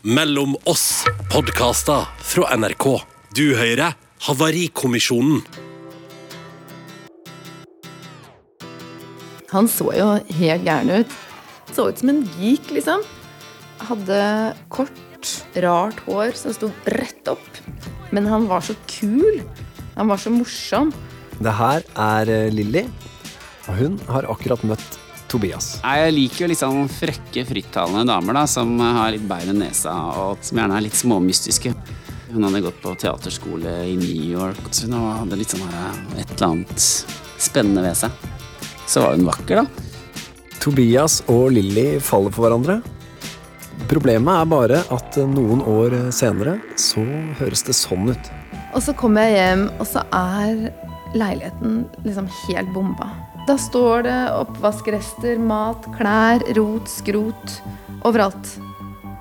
Mellom oss podkaster fra NRK. Du hører Havarikommisjonen. Han så jo helt gæren ut. Så ut som en geek, liksom. Hadde kort, rart hår som sto rett opp. Men han var så kul. Han var så morsom. Det her er eh, Lilly, og hun har akkurat møtt Tobias. Jeg liker jo litt sånn frekke, frittalende damer da, som har litt bein i nesa, og som gjerne er litt småmystiske. Hun hadde gått på teaterskole i New York, så hun hadde litt sånn her, et eller annet spennende ved seg. Så var hun vakker, da. Tobias og Lilly faller for hverandre. Problemet er bare at noen år senere så høres det sånn ut. Og så kommer jeg hjem, og så er leiligheten liksom helt bomba. Da står det oppvaskrester, mat, klær, rot, skrot overalt.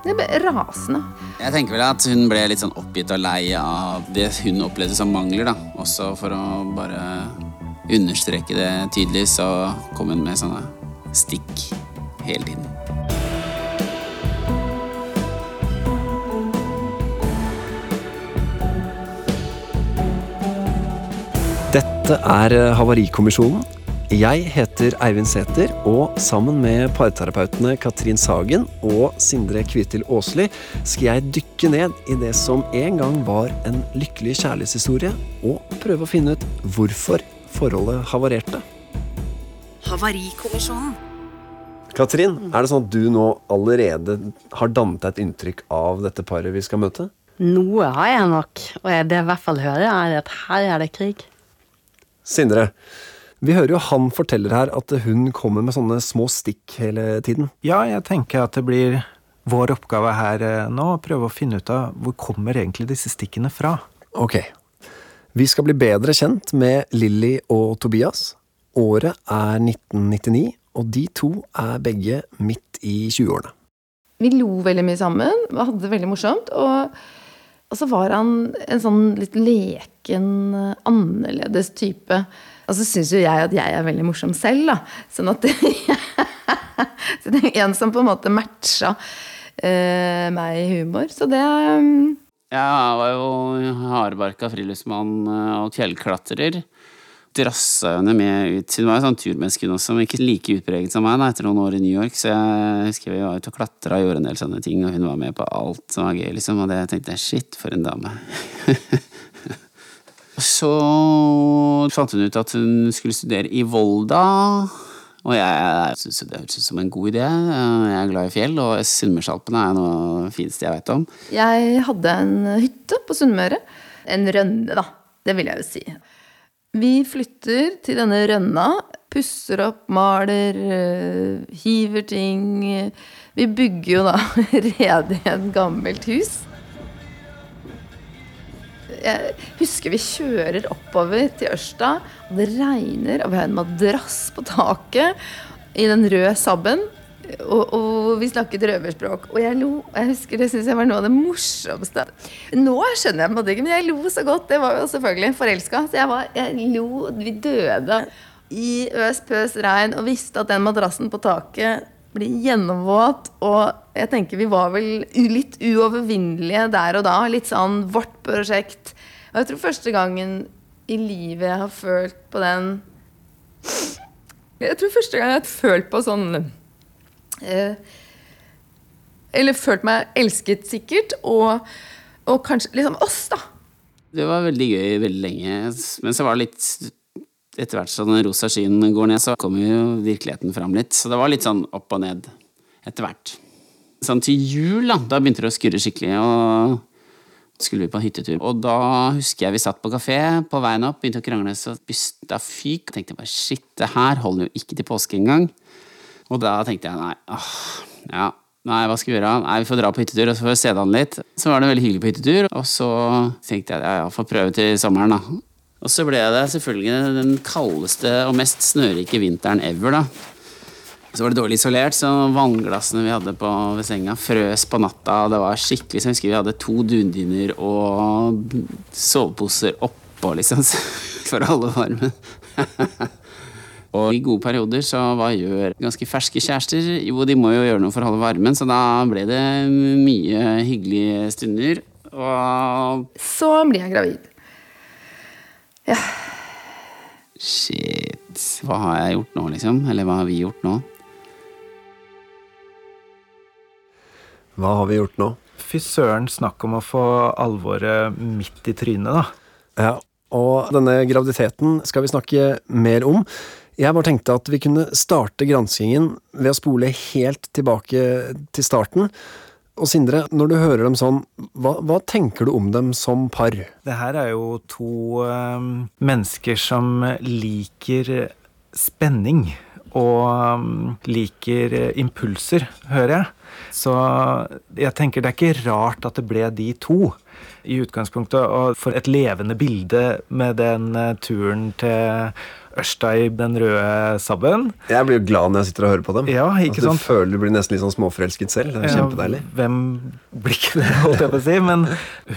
Det ble rasende. Jeg tenker vel at hun ble litt sånn oppgitt og lei av det hun opplevde som mangler, da. Også for å bare understreke det tydelig, så kom hun med sånne stikk hele tiden. Dette er eh, Havarikommisjonen. Jeg heter Eivind Sæther, og sammen med parterapeutene Katrin Sagen og Sindre Kvitil Aasli skal jeg dykke ned i det som en gang var en lykkelig kjærlighetshistorie, og prøve å finne ut hvorfor forholdet havarerte. Havarikommisjonen. Katrin, er det sånn at du nå allerede har dannet deg et inntrykk av dette paret vi skal møte? Noe har jeg nok, og det jeg i hvert fall hører, er at her er det krig. Sindre, vi hører jo han forteller her at hun kommer med sånne små stikk hele tiden. Ja, jeg tenker at det blir vår oppgave her eh, nå å prøve å finne ut av hvor kommer egentlig disse stikkene fra. Ok. Vi skal bli bedre kjent med Lilly og Tobias. Året er 1999, og de to er begge midt i 20-årene. Vi lo veldig mye sammen, og hadde det veldig morsomt. Og, og så var han en sånn litt leken, annerledes type. Og så syns jo jeg at jeg er veldig morsom selv, da. Sånn at Så det er en som på en måte matcha uh, meg i humor. Så det um, Jeg var jo hardbarka friluftsmann eh, og fjellklatrer. Drassa henne med ut. Hun var jo sånn turmenneske hun også, men ikke like utpreget som meg da, etter noen år i New York. Så jeg husker vi var ute og klatra og gjorde en del sånne ting, og hun var med på alt som var gøy, liksom. Og det tenkte jeg shit, for en dame. Så fant hun ut at hun skulle studere i Volda. Og jeg syns det hørtes ut som en god idé. Jeg er glad i fjell, og Sunnmørsalpene er noe fineste jeg vet om. Jeg hadde en hytte på Sunnmøre. En rønne, da. Det vil jeg jo si. Vi flytter til denne rønna. Pusser opp, maler, øh, hiver ting. Vi bygger jo da rede i et gammelt hus. Jeg husker vi kjører oppover til Ørsta, og det regner, og vi har en madrass på taket i den røde sabben. Og, og vi snakket røverspråk. Og jeg lo. Jeg husker Det synes jeg var noe av det morsomste. Nå skjønner jeg på en måte ikke, men jeg lo så godt. Det var jo selvfølgelig forelska. Så jeg, var, jeg lo. Vi døde i øs pøs regn og visste at den madrassen på taket blir gjennomvåt. Og jeg tenker vi var vel litt uovervinnelige der og da. Litt sånn vårt prosjekt. Og jeg tror første gangen i livet jeg har følt på den Jeg tror første gang jeg har følt på sånn eh, Eller følt meg elsket, sikkert. Og, og kanskje liksom oss, da. Det var veldig gøy veldig lenge, men så var det litt etter hvert som den rosa skyen går ned, så kommer jo virkeligheten fram litt. Så det var litt sånn opp og ned etter hvert. Sånn til jul, da, da begynte det å skurre skikkelig, og skulle vi på hyttetur. Og da husker jeg vi satt på kafé på veien opp, begynte å krangle, så bysta fyk. Tenkte bare shit, det her holder jo ikke til påske engang. Og da tenkte jeg nei, åh, ja, nei, hva skal vi gjøre? Nei, vi får dra på hyttetur, og så får vi se det an litt. Så var det veldig hyggelig på hyttetur, og så tenkte jeg ja, ja, får prøve til sommeren, da. Og så ble det selvfølgelig den kaldeste og mest snørike vinteren ever, da. Så var det dårlig isolert, så vannglassene vi hadde på, ved senga, frøs på natta. Det var skikkelig, så jeg husker vi hadde to dundyner og soveposer oppå, liksom, for å holde varmen. Og i gode perioder så hva gjør ganske ferske kjærester? Jo, de må jo gjøre noe for å holde varmen, så da ble det mye hyggelige stunder. Og Så blir jeg gravid. Shit, hva har jeg gjort nå, liksom? Eller hva har vi gjort nå? Hva har vi gjort nå? Fy søren, snakk om å få alvoret midt i trynet, da. Ja, og denne graviditeten skal vi snakke mer om. Jeg bare tenkte at vi kunne starte granskingen ved å spole helt tilbake til starten. Og Sindre, når du hører dem sånn, hva, hva tenker du om dem som par? Det her er jo to eh, mennesker som liker spenning. Og eh, liker impulser, hører jeg. Så jeg tenker det er ikke rart at det ble de to i utgangspunktet. Og for et levende bilde med den eh, turen til Ørsta i den røde Saben. Jeg blir jo glad når jeg sitter og hører på dem. Ja, ikke altså, sant? Du føler du blir nesten litt sånn småforelsket selv. Det er Ja, kjempedeilig. Hvem blir ikke det, holdt jeg på å si. Men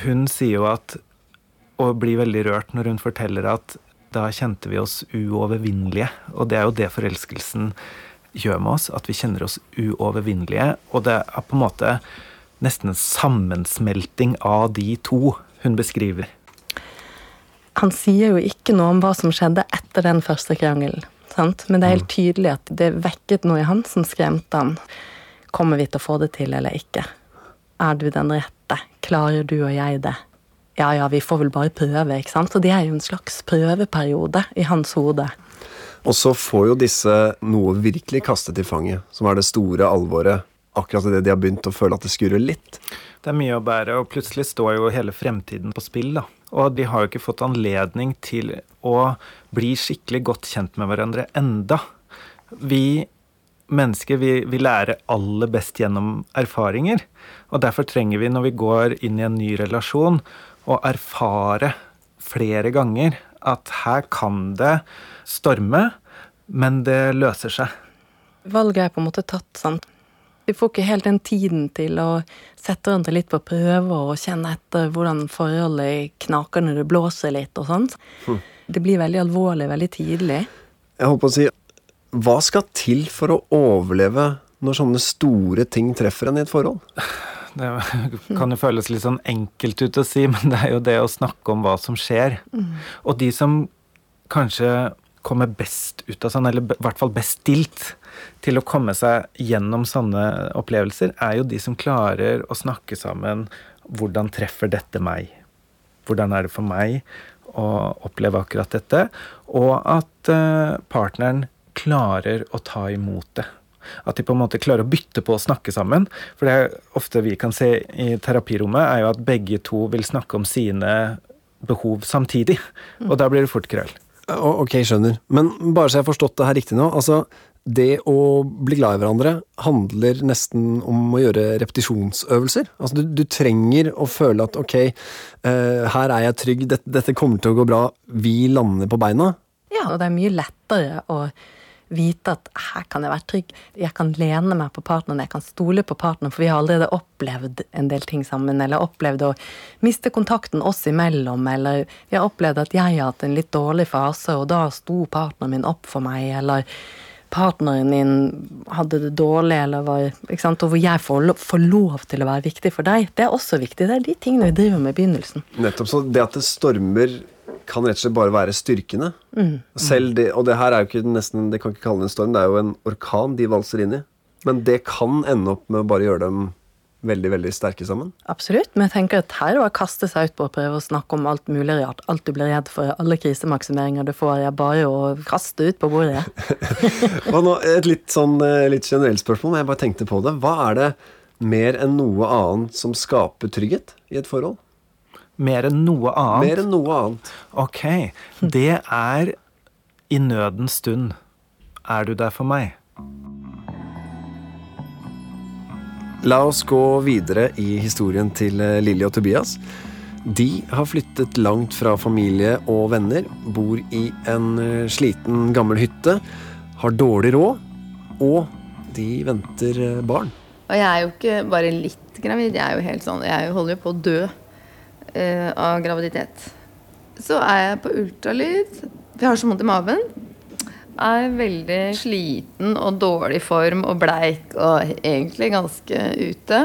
hun sier jo at Og blir veldig rørt når hun forteller at da kjente vi oss uovervinnelige. Og det er jo det forelskelsen gjør med oss, at vi kjenner oss uovervinnelige. Og det er på en måte nesten en sammensmelting av de to hun beskriver. Han sier jo ikke noe om hva som skjedde etter den første krangelen. Sant? Men det er helt tydelig at det vekket noe i han som skremte han. Kommer vi til å få det til eller ikke? Er du den rette? Klarer du og jeg det? Ja ja, vi får vel bare prøve, ikke sant? Og det er jo en slags prøveperiode i hans hode. Og så får jo disse noe virkelig kastet i fanget, som er det store alvoret. Akkurat idet de har begynt å føle at det skurrer litt. Det er mye å bære, og plutselig står jo hele fremtiden på spill, da. Og de har jo ikke fått anledning til å bli skikkelig godt kjent med hverandre enda. Vi mennesker, vi, vi lærer aller best gjennom erfaringer. Og derfor trenger vi, når vi går inn i en ny relasjon, å erfare flere ganger at her kan det storme, men det løser seg. Valget er på en måte tatt, sant. Vi får ikke helt den tiden til å sette hverandre litt på prøve og kjenne etter hvordan forholdet knaker når det blåser litt og sånt. Det blir veldig alvorlig veldig tidlig. Jeg holdt på å si Hva skal til for å overleve når sånne store ting treffer en i et forhold? Det kan jo føles litt sånn enkelt ut å si, men det er jo det å snakke om hva som skjer. Og de som kanskje kommer best ut av sånn, eller i hvert fall best stilt til å komme seg gjennom sånne opplevelser, er jo de som klarer å snakke sammen hvordan treffer dette meg? Hvordan er det for meg å oppleve akkurat dette? Og at eh, partneren klarer å ta imot det. At de på en måte klarer å bytte på å snakke sammen. For det ofte vi kan se i terapirommet, er jo at begge to vil snakke om sine behov samtidig. Og da blir det fort krøll. Ok, skjønner. Men bare så jeg har forstått det her riktig nå. Altså, det å bli glad i hverandre handler nesten om å gjøre repetisjonsøvelser. Altså, du, du trenger å føle at ok, uh, her er jeg trygg, dette, dette kommer til å gå bra, vi lander på beina. Ja, og det er mye lettere å vite at her kan jeg være trygg. Jeg kan lene meg på partneren, jeg kan stole på partneren, for vi har allerede opplevd en del ting sammen, eller opplevd å miste kontakten oss imellom, eller vi har opplevd at jeg har hatt en litt dårlig fase, og da sto partneren min opp for meg, eller partneren din hadde det dårlig, eller var? Og hvor jeg får, lov, får lov til å være viktig for deg. Det er også viktig. Det er de tingene vi driver med i begynnelsen. Nettopp. Så det at det stormer kan rett og slett bare være styrkende. Selv det, og det her er jo ikke nesten, det kan ikke kalle det en storm, det er jo en orkan de valser inn i. Men det kan ende opp med å bare gjøre dem veldig, veldig sterke sammen. Absolutt, men jeg tenker at her er det å kaste seg ut på å prøve å snakke om alt mulig rart. Alt du blir redd for, alle krisemaksimeringer du får, er bare å kaste ut på bordet. Og nå, et litt sånn eh, litt generelt spørsmål, men jeg bare tenkte på det. Hva er det mer enn noe annet som skaper trygghet i et forhold? Mer enn noe annet. Mer enn noe annet. Ok, det er i nødens stund. Er du der for meg? La oss gå videre i historien til eh, Lilly og Tobias. De har flyttet langt fra familie og venner, bor i en eh, sliten, gammel hytte, har dårlig råd, og de venter eh, barn. Og jeg er jo ikke bare litt gravid, jeg er jo helt sånn Jeg holder jo på å dø eh, av graviditet. Så er jeg på ultralyd, vi har så vondt i maven. Er veldig sliten og dårlig form og bleik og egentlig ganske ute.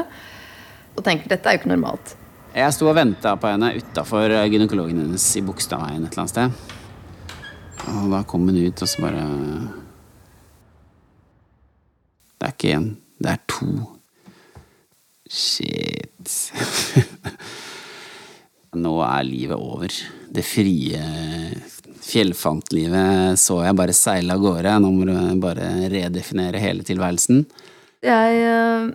Og tenker dette er jo ikke normalt. Jeg sto og venta på henne utafor gynekologen hennes i Bogstadveien et eller annet sted. Og da kom hun ut, og så bare Det er ikke én, det er to. Shit. Nå er livet over. Det frie fjellfantlivet så jeg bare seile av gårde. Nå må du bare redefinere hele tilværelsen. Jeg eh,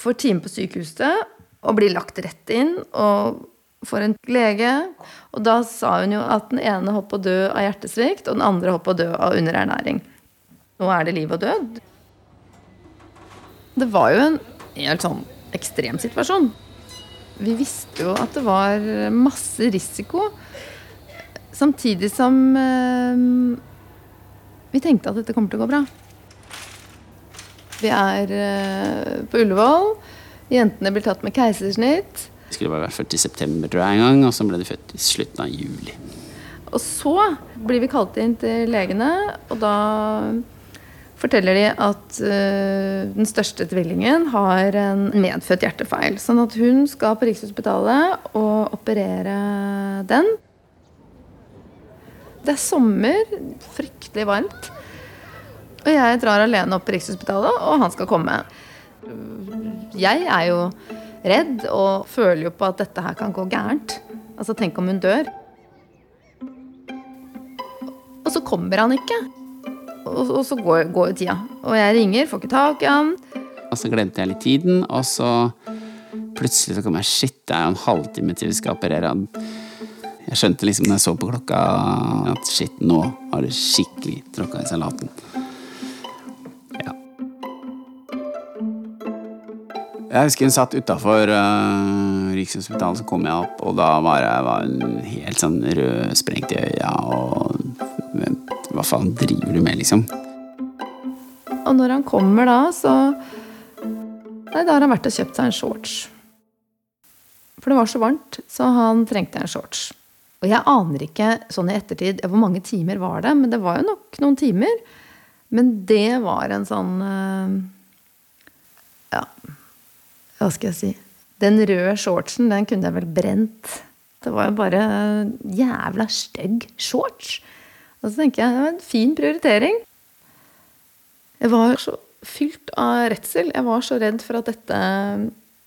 får time på sykehuset og blir lagt rett inn og får en lege. Og da sa hun jo at den ene holdt på å dø av hjertesvikt, og den andre holdt på å dø av underernæring. Nå er det liv og død. Det var jo en helt sånn ekstrem situasjon. Vi visste jo at det var masse risiko. Samtidig som eh, vi tenkte at dette kommer til å gå bra. Vi er eh, på Ullevål. Jentene blir tatt med keisersnitt. De skulle bare vært født i september, tror jeg, en gang, og så ble de født i slutten av juli. Og så blir vi kalt inn til legene, og da forteller de at uh, den største tvillingen har en medfødt hjertefeil. Sånn at hun skal på Rikshospitalet og operere den. Det er sommer, fryktelig varmt. Og jeg drar alene opp på Rikshospitalet, og han skal komme. Jeg er jo redd og føler jo på at dette her kan gå gærent. Altså, tenk om hun dør. Og så kommer han ikke. Og, og så går, går jo tida. Og jeg ringer, får ikke tak i han. Og så glemte jeg litt tiden, og så plutselig så kom jeg Shit, det er jo en halvtime til vi skal operere han. Jeg skjønte liksom når jeg så på klokka at shit, nå har det skikkelig tråkka i salaten. Ja. Jeg husker hun satt utafor uh, Rikshospitalet, så kom jeg opp, og da var, jeg, hun helt sånn rødsprengt i øya og Hva faen driver du med, liksom? Og når han kommer da, så Nei, da har han vært og kjøpt seg en shorts. For det var så varmt, så han trengte en shorts. Og jeg aner ikke sånn i ettertid hvor mange timer var det, men det var jo nok noen timer. Men det var en sånn eh, Ja, hva skal jeg si? Den røde shortsen, den kunne jeg vel brent. Det var jo bare jævla stygg shorts. Og så tenker jeg det var en fin prioritering. Jeg var så fylt av redsel. Jeg var så redd for at dette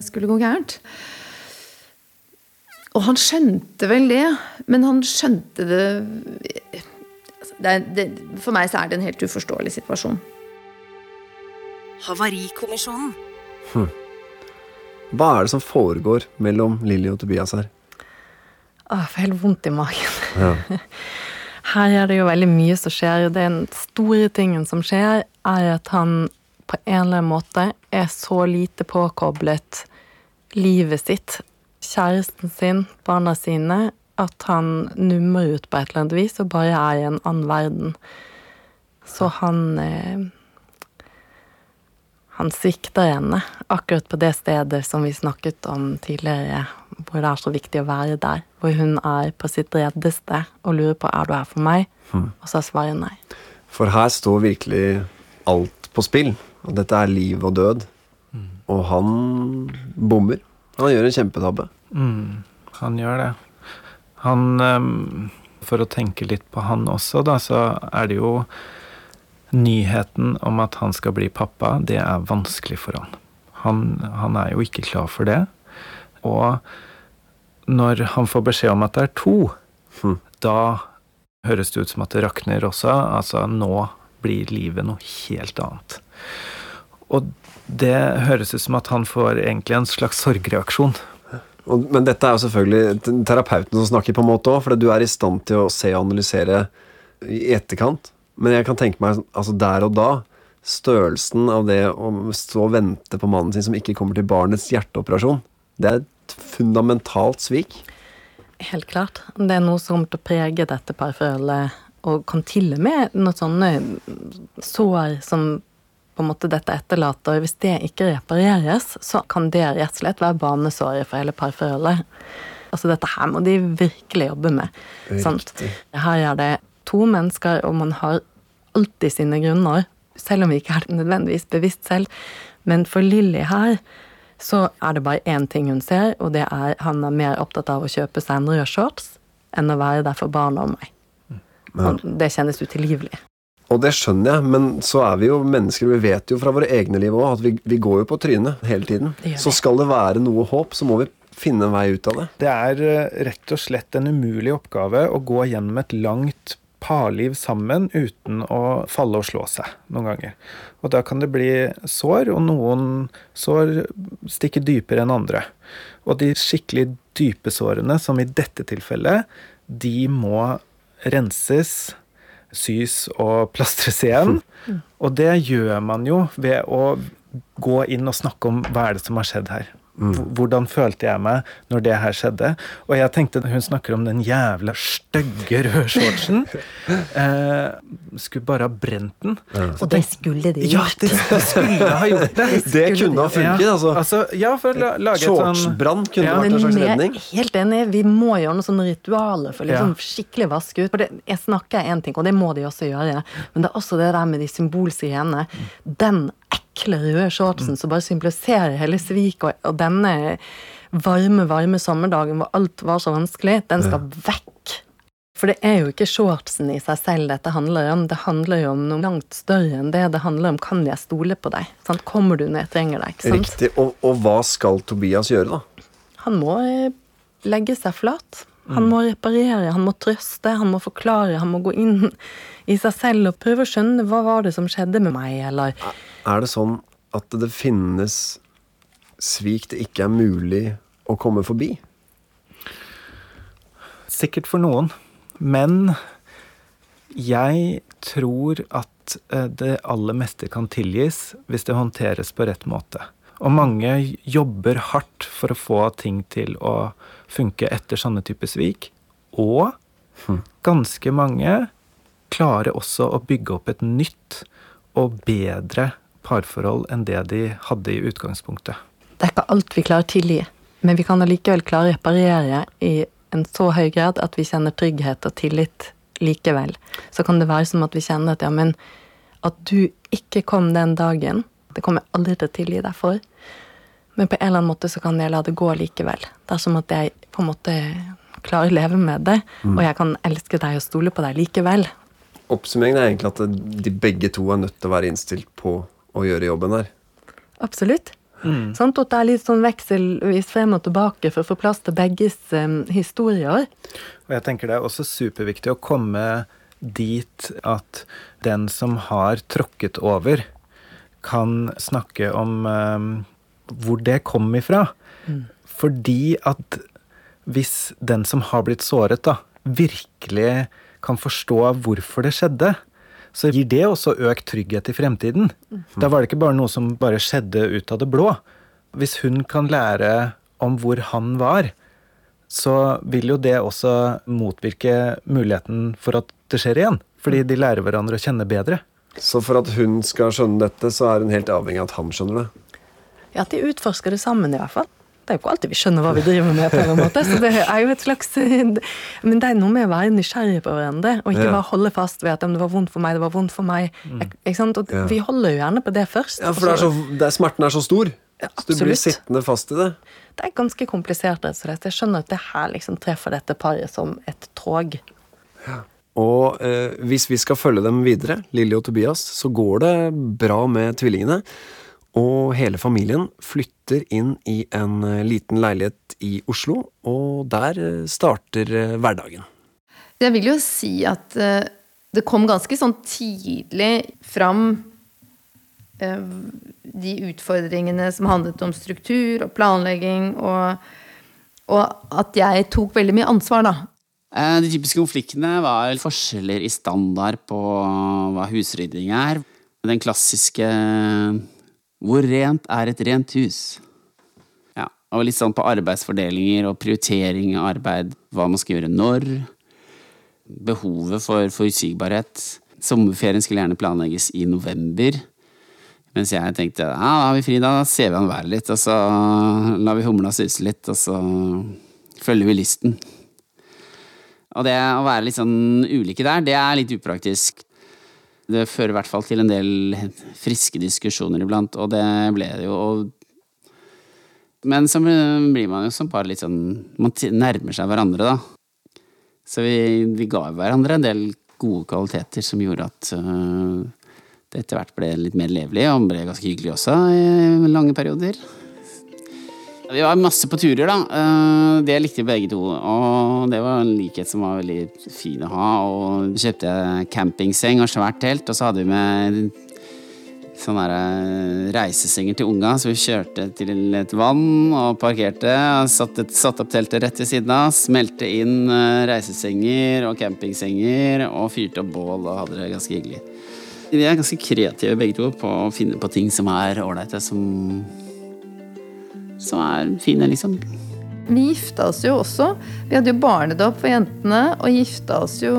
skulle gå gærent. Og han skjønte vel det, men han skjønte det, det, det For meg så er det en helt uforståelig situasjon. Havarikommisjonen. Hva er det som foregår mellom Lilly og Tobias her? Åh, jeg får helt vondt i magen. Ja. Her er det jo veldig mye som skjer. Den store tingen som skjer, er at han på en eller annen måte er så lite påkoblet livet sitt, kjæresten sin, barna sine, at han nummer ut på et eller annet vis og bare er i en annen verden. Så han eh, Han svikter henne akkurat på det stedet som vi snakket om tidligere, hvor det er så viktig å være der. Hvor hun er på sitt reddeste og lurer på er du her for meg, og så svarer nei. For her står virkelig alt på spill. Og dette er liv og død. Og han bommer. Han gjør en kjempetabbe. Mm, han gjør det. Han um, For å tenke litt på han også, da, så er det jo Nyheten om at han skal bli pappa, det er vanskelig for han. Han, han er jo ikke klar for det. Og når han får beskjed om at det er to, Hm. da høres det ut som at det rakner også. Altså, nå blir livet noe helt annet. Og det høres ut som at han får egentlig en slags sorgreaksjon. Men dette er jo selvfølgelig terapeuten som snakker, på en måte òg, for du er i stand til å se og analysere i etterkant. Men jeg kan tenke meg altså der og da størrelsen av det å stå og vente på mannen sin som ikke kommer til barnets hjerteoperasjon, det er et fundamentalt svik. Helt klart. Det er noe som kommer til å prege dette parforholdet, og kan til og med noen sånne sår som på en måte dette etterlater. Hvis det ikke repareres, så kan det rett og slett være banesåret for hele parforholdet. Altså dette her må de virkelig jobbe med. Sant? Her er det to mennesker, og man har alltid sine grunner, selv om vi ikke er det nødvendigvis bevisst selv. Men for Lilly her så er det bare én ting hun ser, og det er han er mer opptatt av å kjøpe seg en rød shorts enn å være der for barna og meg. Og det kjennes utilgivelig. Og det skjønner jeg, men så er vi jo mennesker, vi vet jo fra våre egne liv òg at vi, vi går jo på trynet hele tiden. Så skal det være noe håp, så må vi finne en vei ut av det. Det er eh, rett og slett en umulig oppgave å gå gjennom et langt parliv sammen uten å falle og slå seg noen ganger. Og da kan det bli sår, og noen sår stikker dypere enn andre. Og de skikkelig dype sårene, som i dette tilfellet, de må renses, sys og plastres igjen. Og det gjør man jo ved å gå inn og snakke om hva er det som har skjedd her. H- Hvordan følte jeg meg når det her skjedde? Og jeg tenkte, hun snakker om den jævla stygge røde shortsen. Eh, skulle bare ha brent den. Og det skulle de gjort. Ja, det, det skulle ha gjort det! Det kunne ha funket, Ja, altså. altså. Ja, for å la- lage et sånn Shortsbrann kunne Ja, vært en slags redning. helt enig, vi må gjøre noen sånn ritualer for liksom Ja. skikkelig vaske ut. For det, jeg snakker én ting, og det må de også gjøre, men det er også det der med de symbolske greiene. Den ekle røde shortsen som bare symboliserer hele sviket, og, og denne varme, varme sommerdagen hvor alt var så vanskelig, den skal vekk. For det er jo ikke shortsen i seg selv dette handler om, det handler jo om noe langt større enn det. Det handler om kan jeg stole på deg? Sant? Kommer du når jeg trenger deg? Ikke sant? Riktig. Og, og hva skal Tobias gjøre, da? Han må eh, legge seg flat. Han må reparere, han må trøste, han må forklare, han må gå inn i seg selv og prøve å skjønne hva var det som skjedde med meg, eller Er det sånn at det finnes svik det ikke er mulig å komme forbi? Sikkert for noen. Men jeg tror at eh, det aller meste kan tilgis hvis det håndteres på rett måte. Og mange jobber hardt for å få ting til å funke etter sånne typer svik. Og ganske mange klarer også å bygge opp et nytt og bedre parforhold enn det de hadde i utgangspunktet. Det er ikke alt vi klarer å tilgi, men vi kan allikevel klare å reparere i en så høy grad at vi kjenner trygghet og tillit likevel. Så kan det være som at vi kjenner at ja, men at du ikke kom den dagen, det kommer jeg aldri til å tilgi deg for. Men på en eller annen måte så kan jeg la det gå likevel. Det er som at jeg på en måte klarer å leve med det, og jeg kan elske deg og stole på deg likevel. Oppsummeringen er egentlig at de begge to er nødt til å være innstilt på å gjøre jobben her. Absolutt. Sånn at det er litt sånn vekselvis frem og tilbake for å få plass til begges um, historier. Og jeg tenker det er også superviktig å komme dit at den som har tråkket over, kan snakke om um, hvor det kom ifra. Fordi at hvis den som har blitt såret, da, virkelig kan forstå hvorfor det skjedde, så gir det også økt trygghet i fremtiden. Da var det ikke bare noe som bare skjedde ut av det blå. Hvis hun kan lære om hvor han var, så vil jo det også motvirke muligheten for at det skjer igjen. Fordi de lærer hverandre å kjenne bedre. Så for at hun skal skjønne dette, så er hun helt avhengig av at han skjønner det. Ja, at de utforsker det sammen, i hvert fall. Det er jo ikke alltid vi skjønner hva vi driver med, på en måte. Så det er jo et slags Men det er noe med å være nysgjerrig på hverandre, og ikke Ja. bare holde fast ved at det var vondt for meg, det var vondt for meg. Jeg- Ikke sant? Og Ja. vi holder jo gjerne på det først. Ja, for det er så, det er, smerten er så stor. Ja, Så du blir sittende fast i det. Det er ganske komplisert, rett og slett. Jeg skjønner at det her liksom treffer dette paret som et tog. Og eh, hvis vi skal følge dem videre, Lilly og Tobias, så går det bra med tvillingene. Og hele familien flytter inn i en eh, liten leilighet i Oslo, og der eh, starter eh, hverdagen. Jeg vil jo si at det kom ganske sånn tidlig fram de utfordringene som handlet om struktur og planlegging, og, og at jeg tok veldig mye ansvar, da. De typiske konfliktene var forskjeller i standard på hva husrydding er. Den klassiske 'hvor rent er et rent hus'? Ja, og litt sånn på arbeidsfordelinger og prioritering av arbeid. Hva man skal gjøre når. Behovet for forutsigbarhet. Sommerferien skulle gjerne planlegges i november. Mens jeg tenkte ja, da har vi fri, da ser vi an været litt, og så lar vi humla suse litt, og så følger vi lysten. Og det å være litt sånn ulike der, det er litt upraktisk. Det fører i hvert fall til en del friske diskusjoner iblant, og det ble det jo. Men så blir man jo som par litt sånn Man nærmer seg hverandre, da. Så vi, vi ga hverandre en del gode kvaliteter som gjorde at uh, det etter hvert ble litt mer levelig, og ble ganske hyggelig også i lange perioder. Vi var masse på turer, da. Eh, det likte vi begge to. Og det var en likhet som var veldig fin å ha. Og kjøpte campingseng og svært telt, og så hadde vi med sånne der, reisesenger til unga, så vi kjørte til et vann og parkerte. Satte satt opp teltet rett ved siden av, smelte inn eh, reisesenger og campingsenger og fyrte opp bål og hadde det ganske hyggelig. Vi er ganske kreative begge to på å finne på ting som er ålreite, som som er fine, liksom. Vi gifta oss jo også. Vi hadde jo barnedåp for jentene og gifta oss jo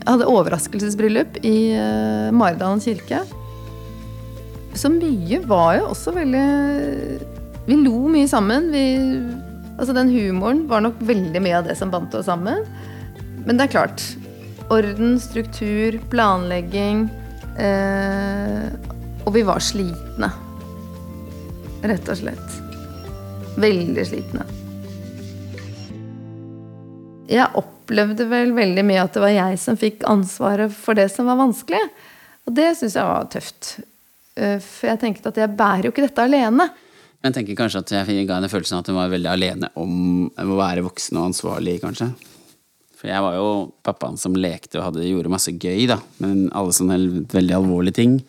Jeg hadde overraskelsesbryllup i uh, Maridalen kirke. Så mye var jo også veldig Vi lo mye sammen. Vi, altså Den humoren var nok veldig mye av det som bandt oss sammen. Men det er klart. Orden, struktur, planlegging. Eh, og vi var slitne. Rett og slett. Veldig slitne. Jeg opplevde vel veldig mye at det var jeg som fikk ansvaret for det som var vanskelig. Og det syns jeg var tøft. Eh, for jeg tenkte at jeg bærer jo ikke dette alene. Jeg tenker kanskje at jeg ga henne følelsen av at hun var veldig alene om å være voksen og ansvarlig, kanskje. For jeg var jo pappaen som lekte og hadde, gjorde masse gøy, da. Men alle sånne veldig alvorlige ting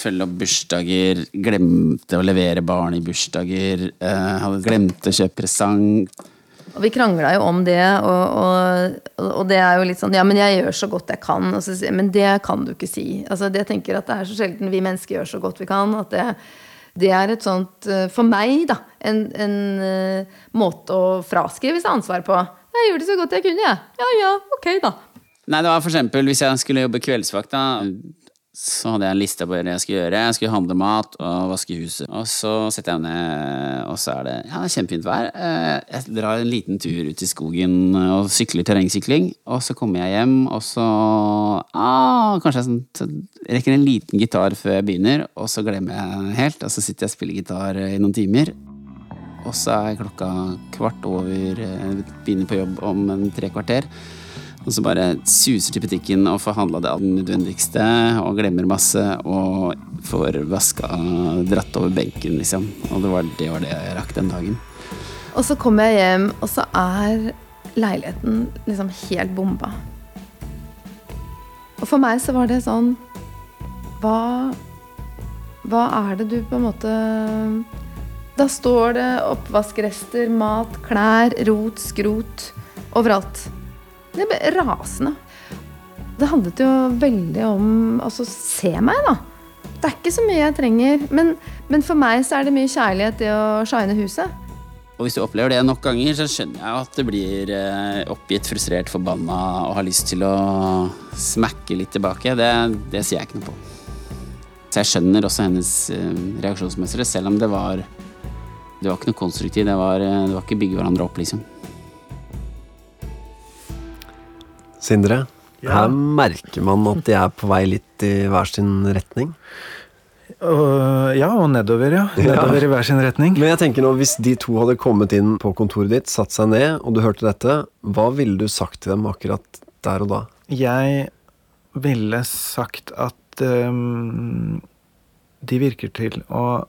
følge opp bursdager, glemte å levere barn i bursdager, eh, glemte å kjøpe presang. Og vi krangla jo om det, og, og, og, det er jo litt sånn Ja, men jeg gjør så godt jeg kan. Så, men det kan du ikke si. Altså, jeg tenker at det er så sjelden vi mennesker gjør så godt vi kan. At det, det er et sånt eh, For meg, da, en, en uh, måte å fraskrive seg ansvar på. Jeg gjorde det så godt jeg kunne, jeg. Ja ja, ok, da. Nei, det var for eksempel hvis jeg skulle jobbe kveldsvakt, da så hadde jeg en liste på hva jeg skulle gjøre. Jeg skulle handle mat og vaske huset. Og så setter jeg ned, og så er det ja, kjempefint vær. Eh, jeg drar en liten tur ut i skogen og sykler terrengsykling. Og så kommer jeg hjem, og så ah, Kanskje jeg sånn, rekker en liten gitar før jeg begynner, og så glemmer jeg helt. Og så sitter jeg og spiller gitar i noen timer. Og så er klokka kvart over, eh, begynner på jobb om en tre kvarter. Og så bare suser til butikken og får handla det nødvendigste og glemmer masse og får vaska dratt over benken, liksom. Og det var, det var det jeg rakk den dagen. Og så kommer jeg hjem, og så er leiligheten liksom helt bomba. Og for meg så var det sånn Hva Hva er det du på en måte Da står det oppvaskrester, mat, klær, rot, skrot overalt. Jeg ble rasende. Det handlet jo veldig om altså, se meg, da. Det er ikke så mye jeg trenger. Men, men for meg så er det mye kjærlighet i å shine huset. Og hvis du opplever det nok ganger, så skjønner jeg at det blir eh, oppgitt, frustrert, forbanna og har lyst til å smekke litt tilbake. Det, det sier jeg ikke noe på. Så jeg skjønner også hennes eh, selv om det var Det var ikke noe konstruktivt. Det var, eh, det var ikke bygge hverandre opp, liksom. Sindre, ja. her merker man at de er på vei litt i hver sin retning. Uh, ja, og nedover, ja. Nedover ja. i hver sin retning. Men jeg tenker nå, hvis de to hadde kommet inn på kontoret ditt, satt seg ned, og du hørte dette, hva ville du sagt til dem akkurat der og da? Jeg ville sagt at um, de virker til å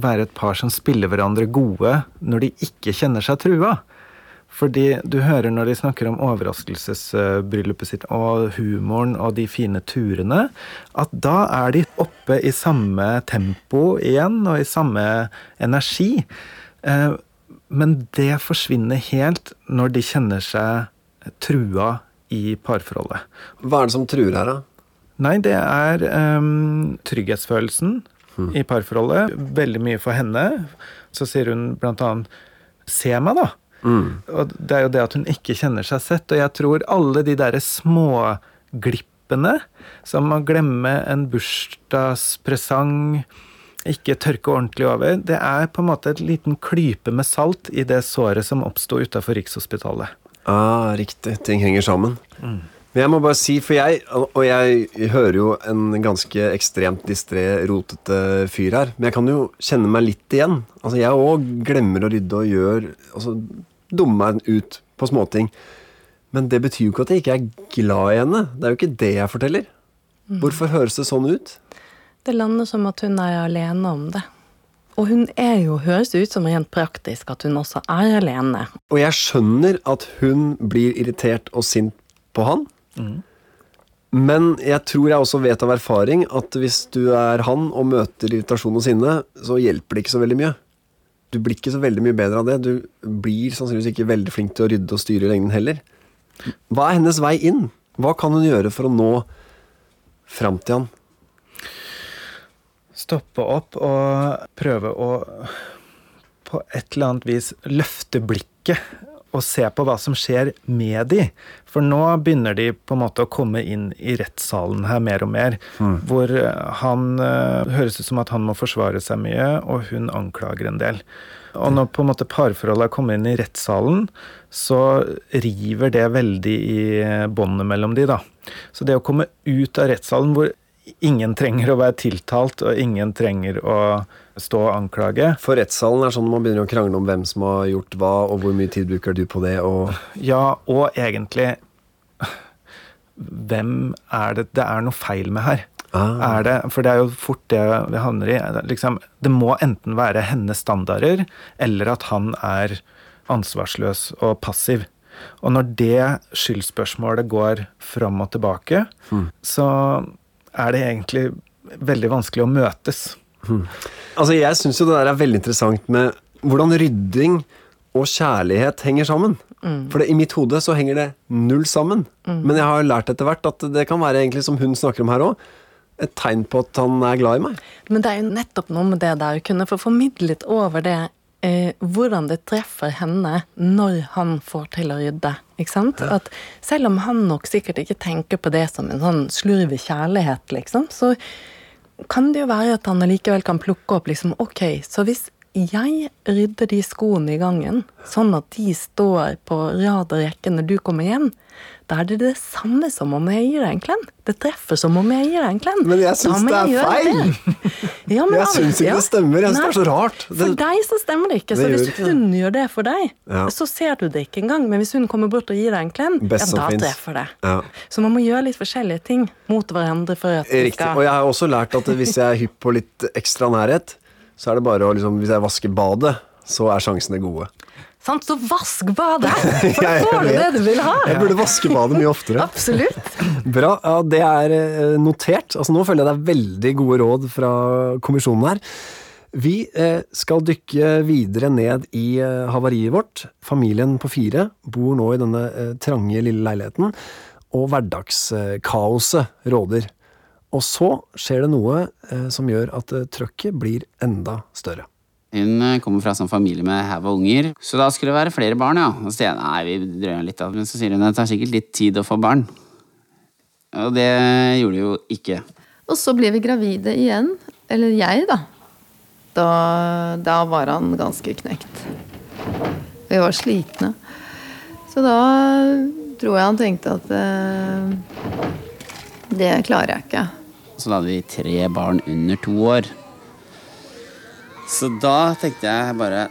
være et par som spiller hverandre gode når de ikke kjenner seg trua. Fordi du hører når de snakker om overraskelsesbryllupet sitt og humoren og de fine turene, at da er de oppe i samme tempo igjen og i samme energi. Eh, men det forsvinner helt når de kjenner seg trua i parforholdet. Hva er det som truer her, da? Nei, det er um, trygghetsfølelsen hmm. i parforholdet. Veldig mye for henne. Så sier hun blant annet Se meg, da. Mm. Og det er jo det at hun ikke kjenner seg sett. Og jeg tror alle de derre småglippene, som å glemme en bursdagspresang, ikke tørke ordentlig over, det er på en måte et liten klype med salt i det såret som oppsto utafor Rikshospitalet. Ah, riktig. Ting henger sammen. Mm. Men jeg må bare si, for jeg, og jeg hører jo en ganske ekstremt distré, rotete fyr her, men jeg kan jo kjenne meg litt igjen. Altså, jeg òg glemmer å rydde og gjør Altså dummer meg ut på småting. Men det betyr jo ikke at jeg ikke er glad i henne. Det er jo ikke det jeg forteller. Hvorfor høres det sånn ut? Det lander som at hun er alene om det. Og hun er jo, høres ut som rent praktisk at hun også er alene. Og jeg skjønner at hun blir irritert og sint på han. Men jeg tror jeg også vet av erfaring at hvis du er han og møter irritasjon og sinne, så hjelper det ikke så veldig mye. Du blir ikke så veldig mye bedre av det. Du blir sannsynligvis ikke veldig flink til å rydde og styre lengden heller. Hva er hennes vei inn? Hva kan hun gjøre for å nå fram til han? Stoppe opp og prøve å på et eller annet vis løfte blikket og se på hva som skjer med de. For nå begynner de på en måte å komme inn i rettssalen her mer og mer. Hvor han uh, høres ut som at han må forsvare seg mye, og hun anklager en del. Og når på en måte parforholdet er kommet inn i rettssalen, så river det veldig i båndet mellom de, da. Så det å komme ut av rettssalen hvor ingen trenger å være tiltalt, og ingen trenger å stå og anklage. For rettssalen er sånn man begynner å krangle om hvem som har gjort hva, og hvor mye tid bruker du på det, og Ja, og egentlig Hvem er det det er noe feil med her? Ah. Er det, for det er jo fort det vi havner i. Liksom, det må enten være hennes standarder, eller at han er ansvarsløs og passiv. Og når det skyldspørsmålet går fram og tilbake, så er det egentlig veldig vanskelig å møtes. Altså, jeg syns jo det der er veldig interessant med hvordan rydding og kjærlighet henger sammen. For det, i mitt hode så henger det null sammen. Men jeg har lært etter hvert at det kan være egentlig, som hun snakker om her òg, et tegn på at han er glad i meg. Men det er jo nettopp noe med det der å kunne få formidlet over det eh, hvordan det treffer henne når han får til å rydde. Ikke sant? At selv om han nok sikkert ikke tenker på det som en sånn slurvig kjærlighet, liksom, så kan det jo være at han allikevel kan plukke opp liksom Ok, så hvis jeg rydder de skoene i gangen, sånn at de står på rad og rekke når du kommer hjem, da er det det samme som om jeg gir deg en klem. Det treffer som om jeg gir deg en klem. Men jeg syns det er feil. det. Ja, men Jeg syns ikke ja. det stemmer. Jeg syns det er så rart. For deg så stemmer det ikke. Så det hvis ikke det. hun gjør det for deg, Ja. så ser du det ikke engang. Men hvis hun kommer bort og gir deg en klem, Best ja, da finnes. treffer det. Ja. Så man må gjøre litt forskjellige ting mot hverandre for at riktig. skal Og jeg har også lært at hvis jeg er hypp på litt ekstra nærhet, så er det bare å liksom Hvis jeg vasker badet, så er sjansene gode. Sant, så vask badet! For da får du det du vil ha. Jeg burde vaske badet mye oftere. Absolutt. Bra. Ja, det er eh, notert. Altså, nå føler jeg det er veldig gode råd fra kommisjonen her. Vi eh, skal dykke videre ned i eh, havariet vårt. Familien på fire bor nå i denne trange, lille leiligheten, og hverdagskaoset råder. Og så skjer det noe eh, som gjør at eh, trøkket blir enda større. Hun eh, kommer fra sånn familie med haug av unger, så da skulle det være flere barn, ja. Og så sier jeg nei, vi drøyer litt, av, Men så sier hun at det tar sikkert litt tid å få barn. Og det gjorde det jo ikke. Og så blir vi gravide igjen. Eller jeg, da. Da, da var han ganske knekt. Vi var slitne. Så da tror jeg han tenkte at eh, det klarer jeg ikke. Så da hadde vi tre barn under to år. Så da tenkte jeg bare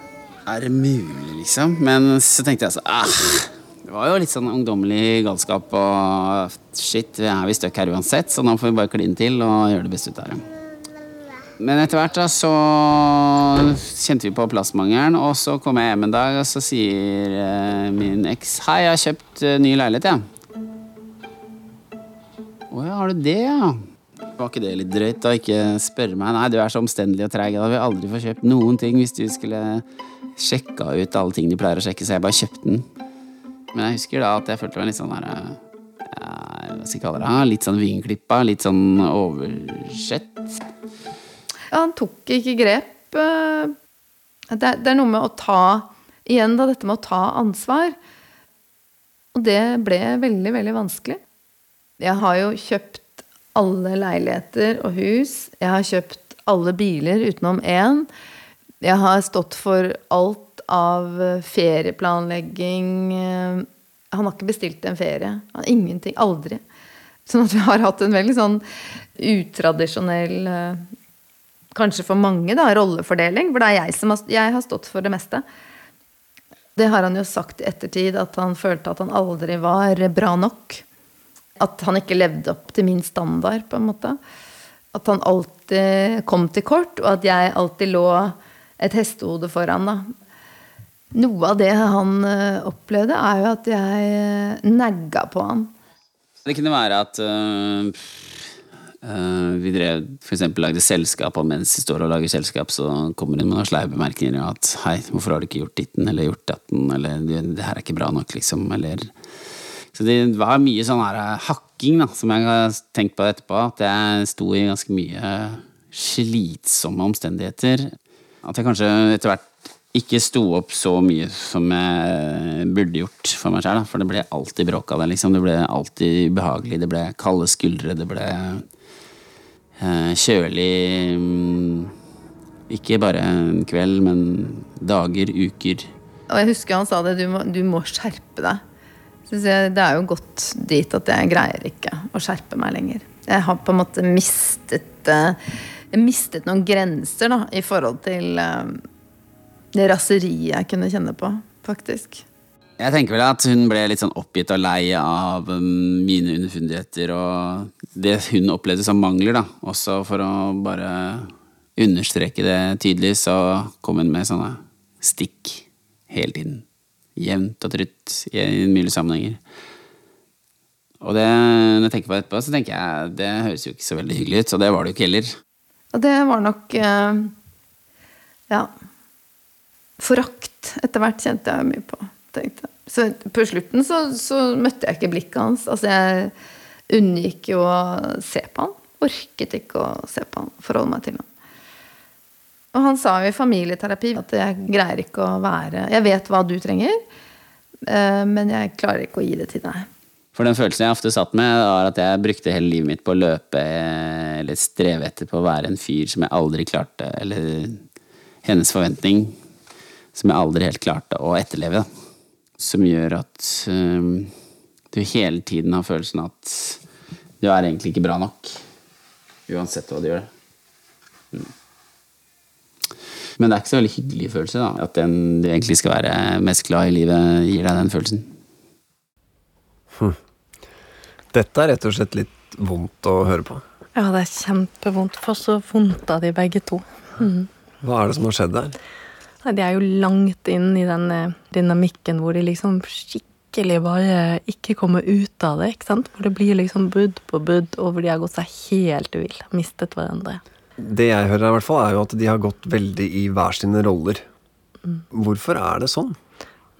Er det mulig, liksom? Men så tenkte jeg så ah, Det var jo litt sånn ungdommelig galskap og shit, vi er vi stuck her uansett, så nå får vi bare kline til og gjøre det beste ut av det. Men etter hvert da så kjente vi på plassmangelen, og så kom jeg hjem en dag, og så sier eh, min eks Hei, jeg har kjøpt eh, ny leilighet, jeg. Å ja, har du det, ja? Var ikke det litt drøyt å ikke spørre meg? Nei, du er så omstendelig og treig. Da vil jeg aldri få kjøpt noen ting hvis du skulle sjekka ut alle ting de pleier å sjekke, så jeg bare kjøpte den. Men jeg husker da at jeg følte meg litt sånn der ja, Hva skal jeg kalle det? Litt sånn vingeklippa, litt sånn oversett. Ja, han tok ikke grep. eh, Det, det er noe med å ta Igjen da, dette med å ta ansvar. Og det ble veldig, veldig vanskelig. Jeg har jo kjøpt alle leiligheter og hus. Jeg har kjøpt alle biler utenom én. Jeg har stått for alt av eh, ferieplanlegging. eh, Han har ikke bestilt en ferie. Han, ingenting. Aldri. Sånn at vi har hatt en veldig sånn utradisjonell eh, Kanskje for mange, da, rollefordeling. For det er jeg som har, jeg har stått for det meste. Det har han jo sagt i ettertid, at han følte at han aldri var bra nok. At han ikke levde opp til min standard, på en måte. At han alltid kom til kort, og at jeg alltid lå et hestehode foran, da. Noe av det han eh, opplevde, er jo at jeg nagga på han. Det kunne være at øh, øh, vi drev eksempel lagde selskap, og mens vi står og lager selskap, så kommer det med noen sleive bemerkninger at hei, hvorfor har du ikke gjort ditten eller gjort datten, eller det her er ikke bra nok, liksom, eller Så det var mye sånn her øh, hakking, da, som jeg har tenkt på etterpå, at jeg sto i ganske mye slitsomme omstendigheter. At jeg kanskje etter hvert ikke sto opp så mye som jeg burde gjort for meg sjøl. For det ble alltid bråk av det. liksom. Det ble alltid ubehagelig. Det ble kalde skuldre. Det ble eh, kjølig mm, Ikke bare en kveld, men dager, uker. Og jeg husker han sa det, du må, du må skjerpe deg. Det er jo gått dit at jeg greier ikke å skjerpe meg lenger. Jeg har på en måte mistet eh, mistet noen grenser da, i forhold til eh, det raseriet jeg kunne kjenne på, faktisk. Jeg tenker vel at hun ble litt sånn oppgitt og lei av um, mine underfundigheter og det hun opplevde som mangler, da. Også for å bare understreke det tydelig, så kom hun med sånne stikk hele tiden. Jevnt og trutt i mulige sammenhenger. Og det, når jeg tenker på det etterpå, så tenker jeg det høres jo ikke så veldig hyggelig ut, og det var det jo ikke heller. Og det var nok eh, Ja forakt etter hvert kjente jeg mye på. tenkte jeg. Så på slutten så, så, møtte jeg ikke blikket hans. Altså jeg unngikk jo å se på han. Orket ikke å se på han, forholde meg til han. Og han sa jo i familieterapi at jeg greier ikke å være Jeg vet hva du trenger, eh, men jeg klarer ikke å gi det til deg. For den følelsen jeg ofte satt med, var at jeg brukte hele livet mitt på å løpe eller streve etter på å være en fyr som jeg aldri klarte, eller hennes forventning som jeg aldri helt klarte å etterleve. Som gjør at um, du hele tiden har følelsen at du er egentlig ikke bra nok. Uansett hva du gjør. Mm. Men det er ikke så veldig hyggelig følelse, da. At den du egentlig skal være mest glad i livet, gir deg den følelsen. Hm. Dette er rett og slett litt vondt å høre på. Ja, det er kjempevondt. For så vondt av de begge to. Mm. Hva er det som har skjedd der? Nei, De er jo langt inn i den eh, dynamikken hvor de liksom skikkelig bare ikke kommer ut av det. ikke sant? Hvor det blir liksom brudd på brudd, og hvor de har gått seg helt vill. Mistet hverandre. Det jeg hører, i hvert fall, er jo at de har gått veldig i hver sine roller. Hvorfor er det sånn?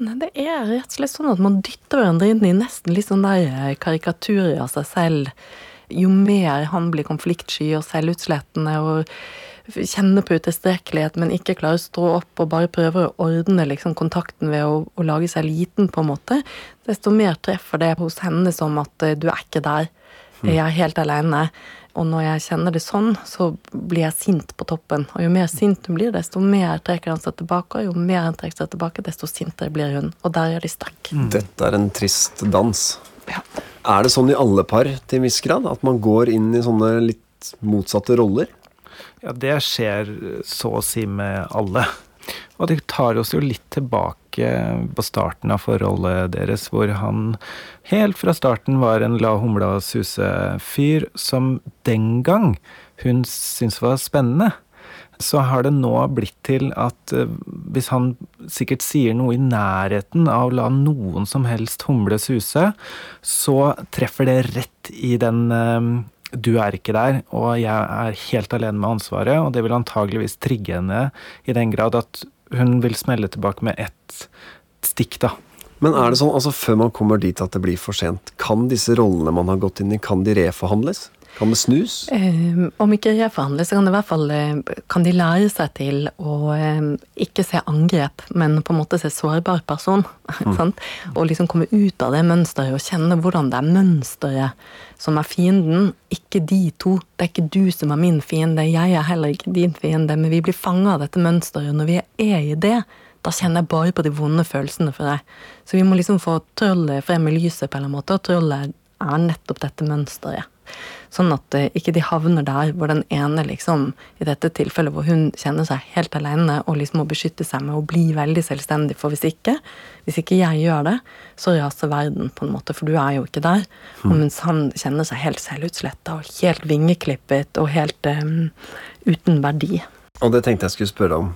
Nei, Det er rett og slett sånn at man dytter hverandre inn i nesten litt sånn der eh, karikaturer av seg selv. Jo mer han blir konfliktsky og selvutslettende og kjenner på utilstrekkelighet, men ikke klarer å stå opp og bare prøver å ordne liksom, kontakten ved å, å, lage seg liten, på en måte, desto mer treffer det hos henne som at uh, du er ikke der. Jeg er helt alene. Og når jeg kjenner det sånn, så blir jeg sint på toppen. Og jo mer sint hun blir, desto mer trekker han seg tilbake. Og jo mer han trekker seg tilbake, desto sintere blir hun. Og der er de sterke. Mm. Dette er en trist dans. Ja. Er det sånn i alle par til en viss grad? At man går inn i sånne litt motsatte roller? Ja, det skjer så å si med alle. Og det tar oss jo litt tilbake på starten av forholdet deres, hvor han helt fra starten var en la humla suse-fyr som den gang hun syntes var spennende. Så har det nå blitt til at eh, hvis han sikkert sier noe i nærheten av la noen som helst humle suse, så treffer det rett i den eh, du er ikke der, og jeg er helt alene med ansvaret, og det vil antageligvis trigge henne i den grad at hun vil smelle tilbake med ett stikk, da. Men er det sånn, altså før man kommer dit at det blir for sent, kan disse rollene man har gått inn i, kan de reforhandles? Kan det snus? Eh, om ikke reforhandles, så kan det i hvert fall eh, kan de lære seg til å eh, ikke se angrep, men på en måte se sårbar person. Mm. og liksom komme ut av det mønsteret og kjenne hvordan det er mønsteret som er fienden, ikke de to. Det er ikke du som er min fiende, jeg er heller ikke din fiende, men vi blir fanga av dette mønsteret når vi er i det. Da kjenner jeg bare på de vonde følelsene for deg. Så vi må liksom få trollet frem i lyset på en eller annen måte, og trollet er nettopp dette mønsteret. Sånn at uh, ikke de havner der hvor den ene, liksom, i dette tilfellet hvor hun kjenner seg helt alene og liksom må beskytte seg med å bli veldig selvstendig. For hvis ikke, hvis ikke jeg gjør det, så raser verden, på en måte, for du er jo ikke der. Og mens han kjenner seg helt selvutsletta og helt vingeklippet og helt um, uten verdi. Og det tenkte jeg skulle spørre om.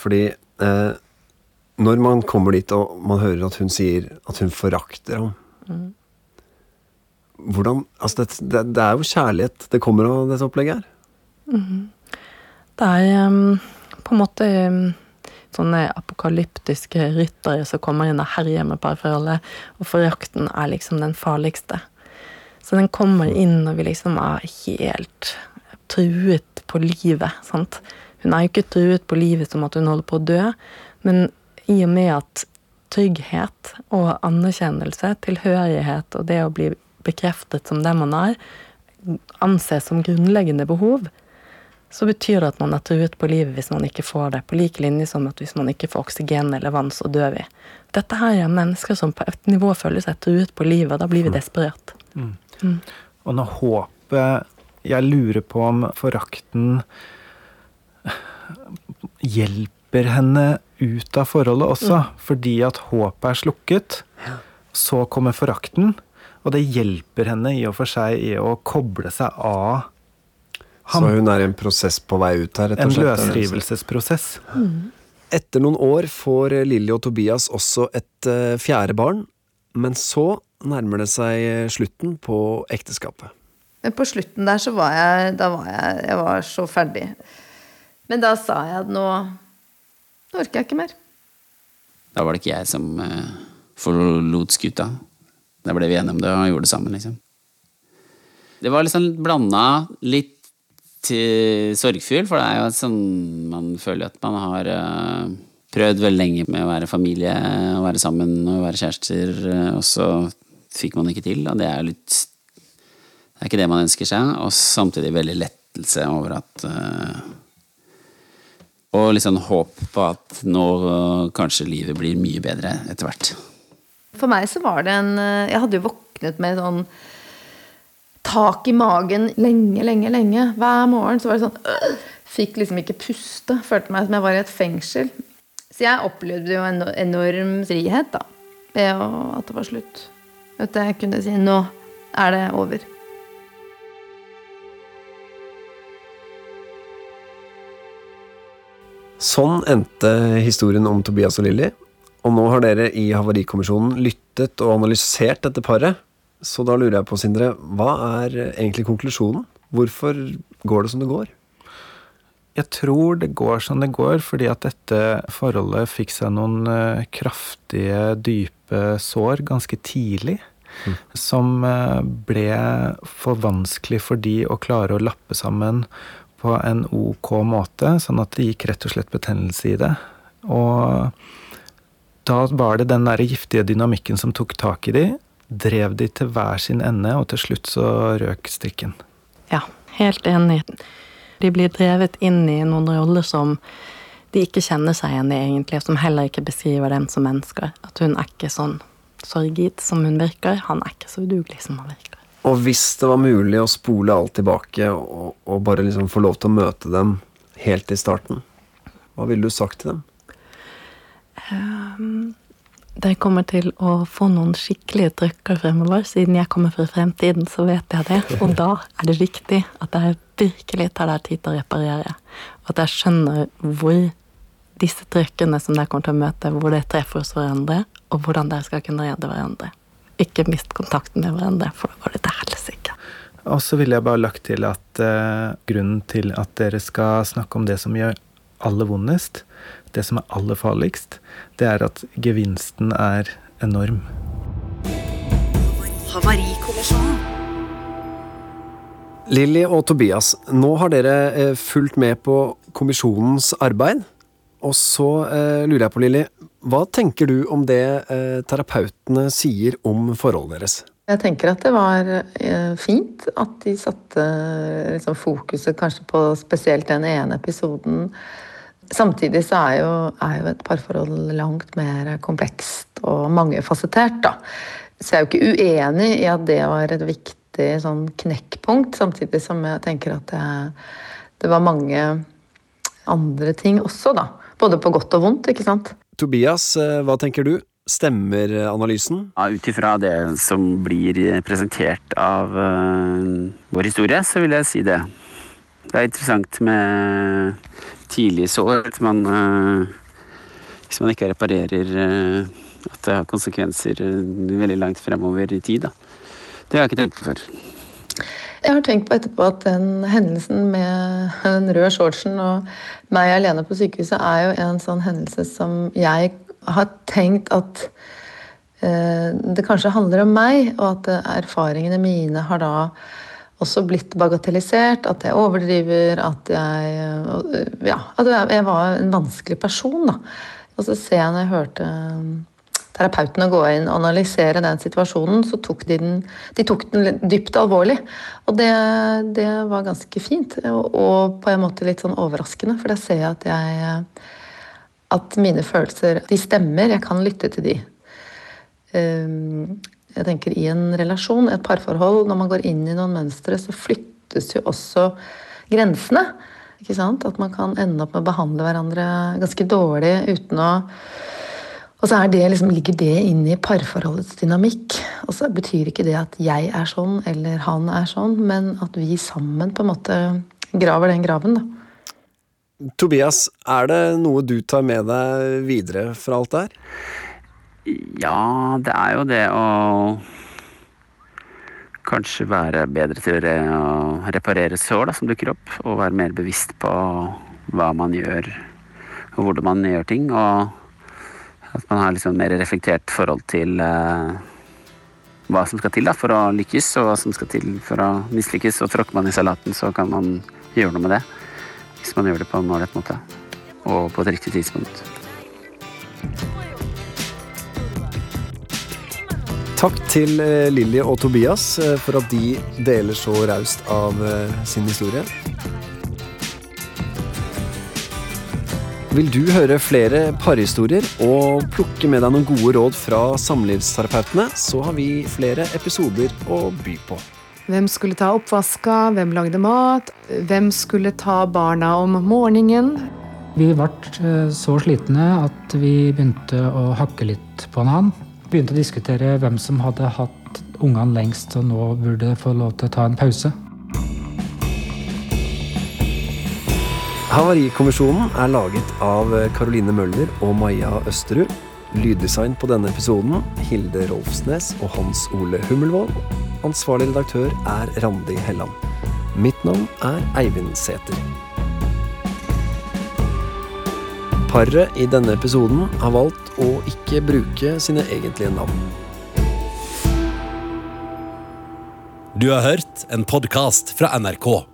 Fordi eh, når man kommer dit og man hører at hun sier at hun forakter ham Mm. Hvordan Altså, det, det, det er jo kjærlighet det kommer av dette opplegget her. Det er um, på en måte um, sånne apokalyptiske ryttere som kommer inn og herjer med parforholdet, og forakten er liksom den farligste. Så den kommer inn når vi liksom er helt truet på livet. sant? Hun er jo ikke truet på livet som at hun holder på å dø, men i og med at trygghet og anerkjennelse, tilhørighet og det å bli bekreftet som den man er, anses som grunnleggende behov, så betyr det at man er truet på livet hvis man ikke får det. På lik linje som at hvis man ikke får oksygen eller vann, så dør vi. Dette her er mennesker som på et nivå føler seg truet på livet, og da blir vi desperat. Og når håpet Jeg lurer på om forakten hjelper henne ut av forholdet også. Fordi at håpet er slukket. Så kommer forakten, og det hjelper henne i og for seg i å koble seg av Så hun er i en prosess på vei ut her, rett En og slett. løsrivelsesprosess. Etter noen år får Lilly og Tobias også et uh, fjerde barn, men så nærmer det seg slutten på ekteskapet. Men på slutten der så var jeg Da var jeg, jeg var så ferdig. Men da sa jeg at nå, nå orker jeg ikke mer. Da var det ikke jeg som uh, forlot skuta. Da ble vi enige om det og gjorde det sammen, liksom. Det var liksom blanda litt sorgfull, for det er jo sånn man føler at man har uh, prøvd veldig lenge med å være familie, å være sammen og være kjærester, eh, og så fikk man ikke til, og det er litt Det er ikke det man ønsker seg, og samtidig veldig lettelse over at eh, Og litt sånn håp på at nå eh, kanskje livet blir mye bedre etter hvert. For meg så var det en eh, Jeg hadde jo våknet med sånn tak i magen lenge, lenge, lenge. Hver morgen så var det sånn øh, Fikk liksom ikke puste. Følte meg som jeg var i et fengsel. Så jeg opplevde jo en enorm frihet, da. Ved at det var slutt. At jeg kunne si nå er det over. Sånn endte historien om Tobias og Lilly. Og nå har dere i Havarikommisjonen lyttet og analysert dette paret. Så da lurer jeg på, Sindre, hva er egentlig konklusjonen? Hvorfor går det som det går? Jeg tror det går som det går, fordi at dette forholdet fikk seg noen eh, kraftige, dype sår ganske tidlig. Som eh, ble for vanskelig for de å klare å lappe sammen på en ok måte, sånn at det gikk rett og slett betennelse i det. Og da var det den der giftige dynamikken som tok tak i de, drev de til hver sin ende, og til slutt så røk strikken. Ja, helt enig. De blir drevet inn i noen roller som de ikke kjenner seg igjen i, egentlig, og som heller ikke beskriver dem som mennesker. At hun er ikke sånn sorgid som hun virker, han er ikke så udugelig som han virker. Og hvis det var mulig å spole alt tilbake og, og bare liksom få lov til å møte dem helt i starten, hva ville du sagt til dem? Dere kommer til å få noen skikkelige trøkker fremover. Siden jeg kommer fra fremtiden, så vet jeg det. Og da er det viktig at jeg virkelig tar deg tid til å reparere. Og at jeg skjønner hvor disse trøkkene som dere kommer til å møte, hvor det treffer hos hverandre, og hvordan dere skal kunne redde hverandre. Ikke mist kontakten med hverandre, for da går det til helsike. Og så ville jeg bare lagt til at eh, grunnen til at dere skal snakke om det som gjør aller vondest, det som er aller farligst, det er at gevinsten er enorm. Havarikommisjonen. Lilly og Tobias, nå har dere eh, fulgt med på kommisjonens arbeid. Og så eh, lurer jeg på, Lilly, hva tenker du om det eh, terapeutene sier om forholdet deres? Jeg tenker at det var eh, fint at de satte liksom, fokuset kanskje på spesielt den ene episoden Samtidig så er jo, er jo et parforhold langt mer komplekst og mangefasettert, da. Så jeg er jo ikke uenig i at det var et viktig sånn knekkpunkt, samtidig som jeg tenker at det, det var mange andre ting også, da. Både på godt og vondt, ikke sant. Tobias, eh, hva tenker du? Stemmer analysen? Ja, Ut ifra det som blir presentert av uh, vår historie, så vil jeg si det. Det er interessant med tidlige sår. At man, uh, hvis man ikke reparerer uh, at det har konsekvenser veldig langt fremover i tid. Da. Det har jeg ikke tenkt på før. Jeg har tenkt på etterpå at den hendelsen med den røde shortsen og meg alene på sykehuset er jo en sånn hendelse som jeg har tenkt at eh, det kanskje handler om meg, og at erfaringene mine har da også blitt bagatellisert. At jeg overdriver, at jeg Ja, at jeg var en vanskelig person, da. Og så ser jeg når jeg hørte terapeutene gå inn og analysere den situasjonen, så tok de den, de tok den dypt alvorlig. Og det, det var ganske fint, og, på en måte litt sånn overraskende, for da ser jeg at jeg at mine følelser de stemmer. Jeg kan lytte til de. Ehm, jeg tenker I en relasjon, et parforhold, når man går inn i noen mønstre, så flyttes jo også grensene. At man kan ende opp med å behandle hverandre ganske dårlig uten å og så det, liksom, ligger det inne i parforholdets dynamikk. Og så betyr ikke det at jeg er sånn eller han er sånn, men at vi sammen på en måte graver den graven. da. Tobias, er det noe du tar med deg videre fra alt det her? Ja, det er jo det å kanskje være bedre til å reparere sår da, som dukker opp. Og være mer bevisst på hva man gjør, og hvordan man gjør ting. Og at man har liksom mer reflektert forhold til uh, hva som skal til da, for å lykkes, og hva som skal til for å mislykkes. Og tråkker man i salaten, så kan man gjøre noe med det hvis man gjør det på en ålreit måte. Og på et riktig tidspunkt. Takk til eh, Lilly og Tobias eh, for at de deler så raust av sin historie. Vil du høre flere parhistorier og plukke med deg noen gode råd fra samlivsterapeutene, så har vi flere episoder å by på. Hvem skulle ta oppvaska? Hvem lagde mat? Hvem skulle ta barna om morgenen? Vi ble eh, så slitne at vi begynte å hakke litt på en annen. Begynte å diskutere hvem som hadde hatt ungene lengst og nå burde få lov til å ta en pause. Havarikommisjonen er laget av Caroline Møller og Maja Østerud. Lyddesign på denne episoden Hilde Rolfsnes og Hans Ole Hummelvold. Ansvarlig redaktør er Randi Helland. Mitt navn er Eivind Sæther. Paret i denne episoden har valgt å ikke bruke sine egentlige navn. Du har hørt en podkast fra NRK.